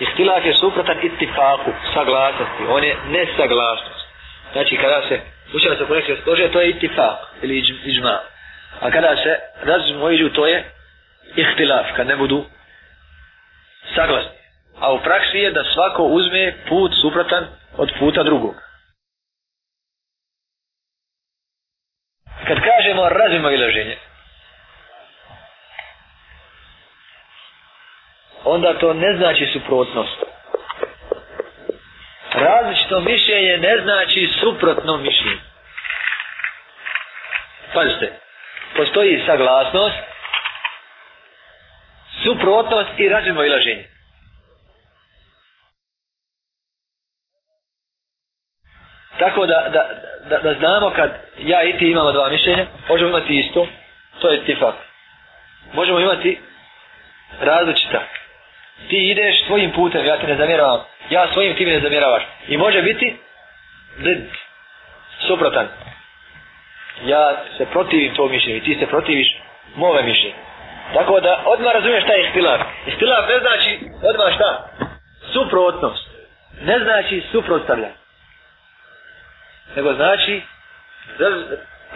Ihtilaf je suprotan ittifaku, saglasnosti. On je nesaglasnost. Znači, kada se učeva se koneksija složuje, to je ittifak ili iđ, iđma. A kada se razmo iđu, to je ihtilaf, kad ne budu saglasni. A u praksi je da svako uzme put suprotan od puta drugog. Kad kažemo razimo ilaženje, onda to ne znači suprotnost. Različno mišljenje ne znači suprotno mišljenje. Pazite, postoji saglasnost, suprotnost i razumno ilaženje. Tako da, da, da, da znamo kad ja i ti imamo dva mišljenja, možemo imati isto, to je ti fakt. Možemo imati različita ti ideš svojim putem, ja ti ne zamjeravam, ja svojim ti mi ne zamjeravaš. I može biti zid, suprotan. Ja se protivim tvojom mišljenju i ti se protiviš mome mišljenju. Tako da odmah razumiješ šta je ihtilaf. Ihtilaf ne znači odmah šta? Suprotnost. Ne znači suprotstavljan. Nego znači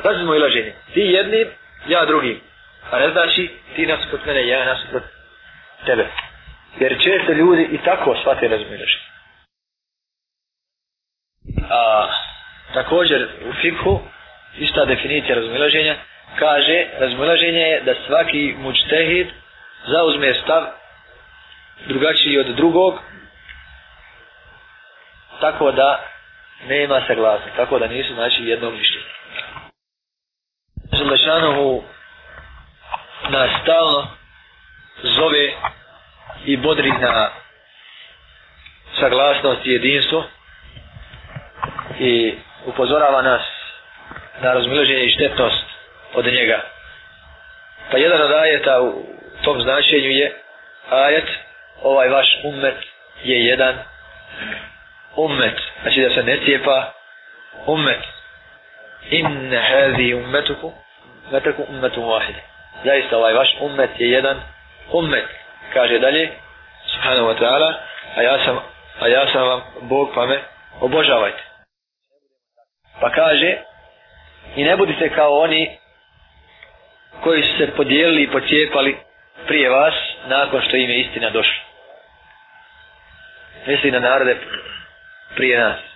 razmo ilaženje. Ti jedni, ja drugi. A ne znači ti nasuprot mene, ja nasuprot tebe. Jer često ljudi i tako shvate razmišljaš. A, također u fikhu ista definicija razmilaženja kaže razmilaženje je da svaki mučtehid zauzme stav drugačiji od drugog tako da nema saglasa, tako da nisu znači jedno mišljenje. Zalešanohu na stalno zove i bodri na saglasnost i jedinstvo i upozorava nas na razmiloženje i štetnost od njega. Pa jedan od ajeta u tom značenju je ajet, ovaj vaš ummet je jedan ummet, znači da se ne cijepa ummet. Inne hezi ummetuku metaku ummetu wahide. Zaista ovaj vaš ummet je jedan ummet kaže dalje subhanahu wa ta'ala a ja sam a ja sam vam Bog pa me obožavajte pa kaže i ne budite kao oni koji su se podijelili i pocijepali prije vas nakon što im je istina došla misli na narode prije nas